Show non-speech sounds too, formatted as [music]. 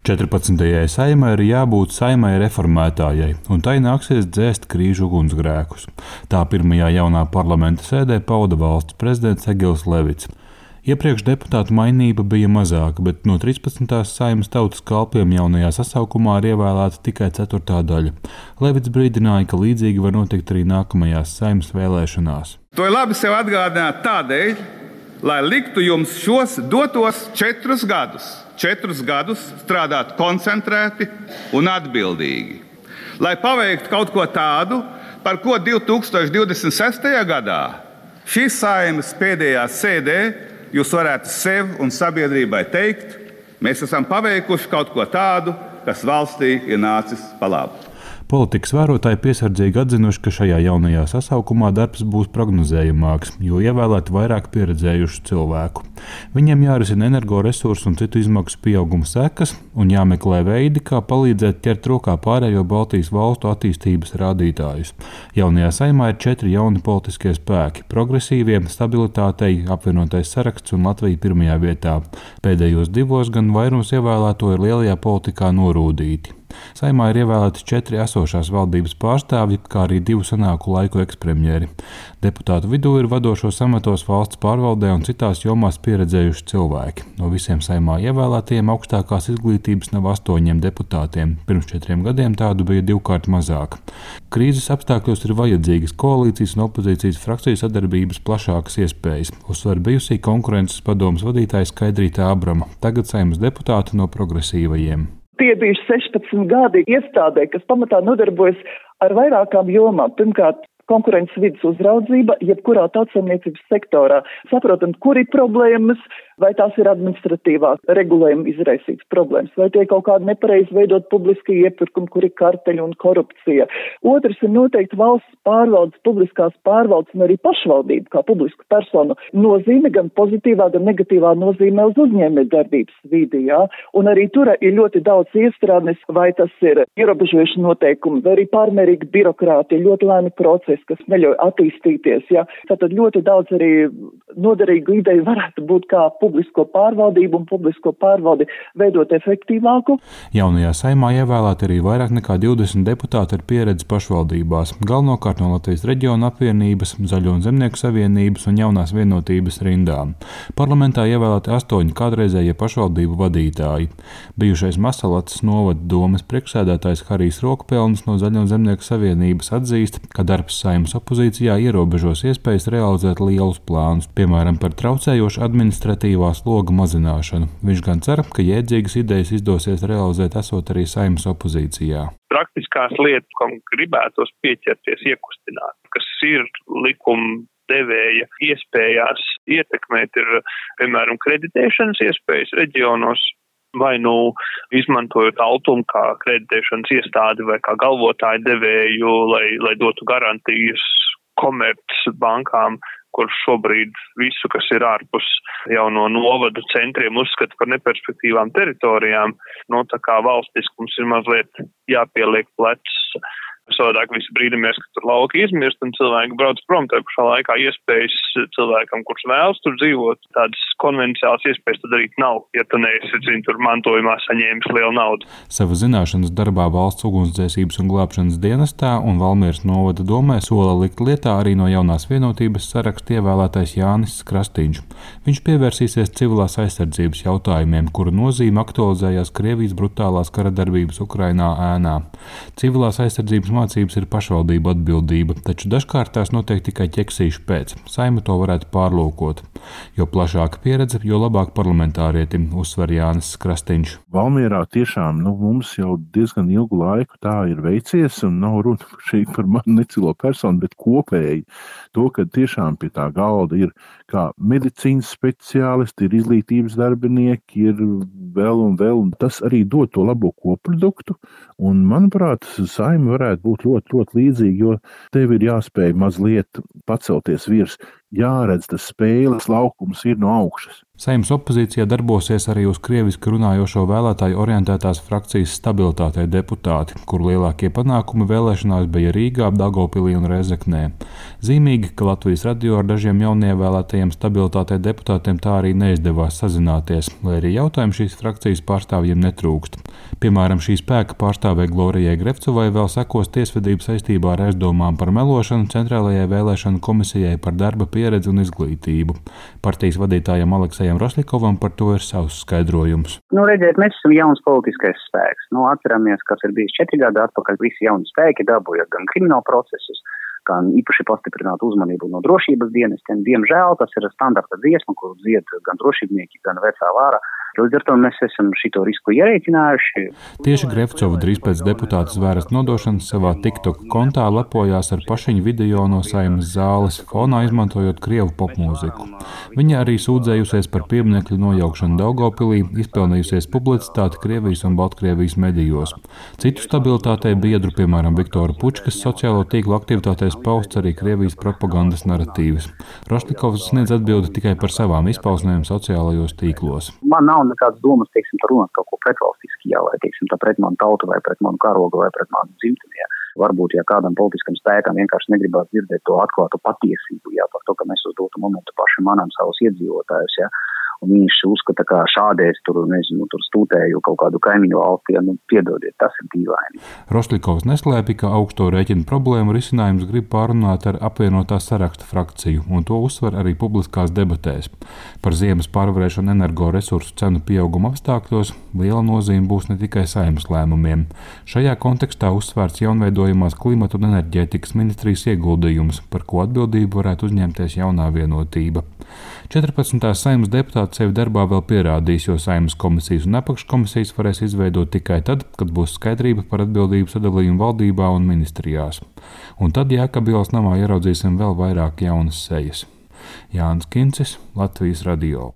14. saimai ir jābūt saimai reformētājai, un tai nāksies dzēst krīžu ugunsgrēkus. Tā pirmajā jaunā parlamenta sēdē pauda valsts prezidents Egils Levits. Iepriekš deputātu mainība bija mazāka, bet no 13. saimas tautas kalpiem jaunajā sasaukumā ir ievēlēta tikai ceturtā daļa. Levits brīdināja, ka līdzīgi var notikt arī nākamajās saimas vēlēšanās. To ir labi sev atgādināt tādēļ, lai liktu jums šos dotos četrus gadus četrus gadus strādāt koncentrēti un atbildīgi, lai paveiktu kaut ko tādu, par ko 2026. gadā šīs saimas pēdējā sēdē jūs varētu sev un sabiedrībai teikt, mēs esam paveikuši kaut ko tādu, kas valstī ir nācis pa labu. Politikas vērotāji piesardzīgi atzinuši, ka šajā jaunajā sasaukumā darbs būs prognozējamāks, jo ievēlēti vairāk pieredzējušu cilvēku. Viņiem jārisina energoresursu un citu izmaksu pieauguma sekas, un jāmeklē veidi, kā palīdzēt ķert rokā pārējo Baltijas valstu attīstības rādītājus. Jaunajā saimā ir četri jauni politiskie spēki - progresīvie, stabilitātei, apvienotais saraksts un Latvija pirmajā vietā. Pēdējos divos gan vairums ievēlēto ir lielajā politikā norūdīti. Saimā ir ievēlēti četri esošās valdības pārstāvji, kā arī divu senāku laiku ekspremjeri. Deputātu vidū ir vadošos amatos valsts pārvaldē un citās jomās pieredzējuši cilvēki. No visiem saimā ievēlētajiem augstākās izglītības nav astoņiem deputātiem. Pirms četriem gadiem tādu bija divkārt mazāk. Krīzes apstākļos ir vajadzīgas koalīcijas un opozīcijas frakciju sadarbības plašākas iespējas, uzsver bijusī konkurences padomas vadītājs Skaidrīta Abrama, tagad saimnes deputāte no progresīvajiem. Tie bija 16 gadi iestādē, kas pamatā nodarbojas ar vairākām jomām. Pirmkārt, konkurences vidas uzraudzība, jebkurā tautsamniecības sektorā, saprotam, kur ir problēmas, vai tās ir administratīvā regulējuma izraisītas problēmas, vai tie kaut kādi nepareizi veidot publiski iepirkumi, kur ir karteļi un korupcija. Otrs ir noteikti valsts pārvaldes, publiskās pārvaldes un arī pašvaldība kā publisku personu nozīme gan pozitīvā, gan negatīvā nozīmē uz uzņēmē darbības vidi, jā. Un arī tur ir ļoti daudz iestrādnes, vai tas ir ierobežojuši noteikumi, vai arī pārmērīgi birokrāti, ļoti lēni procesi, kas neļauj attīstīties, jā. Tātad ļoti daudz arī noderīgu ideju varētu būt kā publiski publisko pārvaldību un publisko pārvaldi veidot efektīvāku. Jaunajā saimā ievēlēti arī vairāk nekā 20 deputāti ar pieredzi pašvaldībās, galvenokārt no Latvijas reģiona apvienības, Zaļo un Zemnieku savienības un jaunās vienotības rindām. Parlamentā ievēlēti astoņi kādreizējie pašvaldību vadītāji. Bijušais Masalats novada domas priekšsēdētājs Harijs Rokpelns no Zaļo un Zemnieku savienības atzīst, ka darbs saimnes opozīcijā ierobežos iespējas realizēt lielus plānus, piemēram, par traucējošu administratīvu administratīvā sloga mazināšanu. Viņš gan cer, ka jēdzīgas idejas izdosies realizēt esot arī saimnes opozīcijā. Praktiskās lietas, kam gribētos pieķerties, iekustināt, kas ir likuma devēja iespējās ietekmēt, ir, piemēram, kreditēšanas iespējas reģionos, vai nu izmantojot Altumu kā kreditēšanas iestādi vai kā galvotāju devēju, lai, lai dotu garantijas komercbankām kurš šobrīd visu, kas ir ārpus jauno novadu centriem, uzskata par neperspektīvām teritorijām, no nu, tā kā valstiskums ir mazliet jāpieliek plecs Savādāk visi brīdamies, ka tur lauki izmirst un cilvēki brauc prom. Tā pašā laikā iespējas cilvēkam, kurš vēlas tur dzīvot, tādas konvenciālas iespējas tad darīt nav, ja tu neesi, zini, tur mantojumā saņēmis lielu naudu. Savu zināšanas darbā valsts ugunsdzēsības un glābšanas dienestā un Valmieras novada domē sola likt lietā arī no jaunās vienotības saraksta ievēlētais Jānis Krastīņš. Viņš pievērsīsies civilās aizsardzības jautājumiem, kuru nozīme aktualizējās Krievijas brutālās kara darbības Ukrainā ēnā. Civilās aizsardzības mācības ir pašvaldību atbildība, taču dažkārt tās notiek tikai ķeksīšu pēc. Saima to varētu pārlūkot. Jo plašāka pieredze, jo labāk parlamentārietim, uzsver Jānis Krastīņš. Valmierā tiešām nu, mums jau diezgan ilgu laiku tā ir veicies, un nav runa [laughs] šeit par manu necilo personu, bet kopēji to, ka tiešām pie tā galda ir kā medicīnas speciālisti, ir izglītības darbinieki, ir vēl un vēl, un tas arī dod to labo koproduktu. Un, manuprāt, saima varētu būt ļoti, ļoti līdzīga, jo tev ir jāspēj mazliet pacelties virs, jāredz tas spēles laukums ir no augšas. Saimnes opozīcijā darbosies arī uz krieviski runājošo vēlētāju orientētās frakcijas stabilitātei deputāti, kur lielākie panākumi vēlēšanās bija Rīgā, Dagopilī un Rezeknē. Zīmīgi, ka Latvijas radio ar dažiem jaunievēlētajiem stabilitātei deputātiem tā arī neizdevās sazināties, lai arī jautājumu šīs frakcijas pārstāvjiem netrūkst. Piemēram, šī spēka pārstāvē Glorijai Grefcovai vēl sekos tiesvedība saistībā ar aizdomām par melošanu Centrālajai vēlēšanu komisijai par darba pieredzi un izglītību. Partijas vadītājiem Aleksējam Andrejam Roslikovam par to ir savs skaidrojums. Nu, redziet, mēs esam jauns politiskais spēks. Nu, atceramies, kas ir bijis četri gadi atpakaļ. Visi jauni spēki dabūja gan kriminālu procesus, gan īpaši pastiprinātu uzmanību no drošības dienestiem. Diemžēl tas ir standarta dziesma, kuru dzied gan drošībnieki, gan vecā vāra. Līdz ar to mēs esam šo risku ierēķinājuši. Tieši Grefcova drīz pēc deputāta zvēras nodošanas savā TikTok kontā lepojās ar pašiņu video no saimnes zāles, fonā izmantojot krievu popmūziku. Viņa arī sūdzējusies par pieminiektu nojaukšanu Daugopilī, izpelnījusies publicitāti Krievijas un Baltkrievijas medijos. Citu stabilitātei biedru, piemēram, Viktora Pučkas sociālo tīklu aktivitātēs pausts arī Krievijas propagandas narratīvas. Rošlikovs sniedz atbildi tikai par savām izpausmēm sociālajos tīklos. Man nav nekādas domas, teiksim, runāt kaut ko pretvalstiski, jā, vai, teiksim, pret manu tautu, vai pret manu karogu, vai pret manu dzimteni. Jā. Varbūt, ja kādam politiskam spēkam vienkārši negribās dzirdēt to atklātu patiesību, jā, par to, ka mēs uz dotu momentu paši manam savus iedzīvotājus, jā, viņš uzskata, ka šādēļ tur, nezinu, tur stūtēju kaut kādu kaimiņu valsti, ja, nu, piedodiet, tas ir dīvaini. Rostlikovs neslēpja, ka augsto rēķinu problēmu risinājums grib pārunāt ar apvienotā saraksta frakciju, un to uzsver arī publiskās debatēs. Par ziemas pārvarēšanu energoresursu cenu pieauguma apstākļos liela nozīme būs ne tikai saimnes lēmumiem. Šajā kontekstā uzsvērts jaunveidojumās klimata un enerģētikas ministrijas ieguldījums, par ko atbildību varētu uzņemties jaunā vienotība. 14. saimnes deputāti sevi darbā vēl pierādīs, jo saimnes komisijas un apakškomisijas varēs izveidot tikai tad, kad būs skaidrība par atbildību sadalījumu valdībā un ministrijās. Un tad Jēkabīlas namā ieraudzīsim vēl vairāk jaunas sejas. Jānis Kincis, Latvijas radio.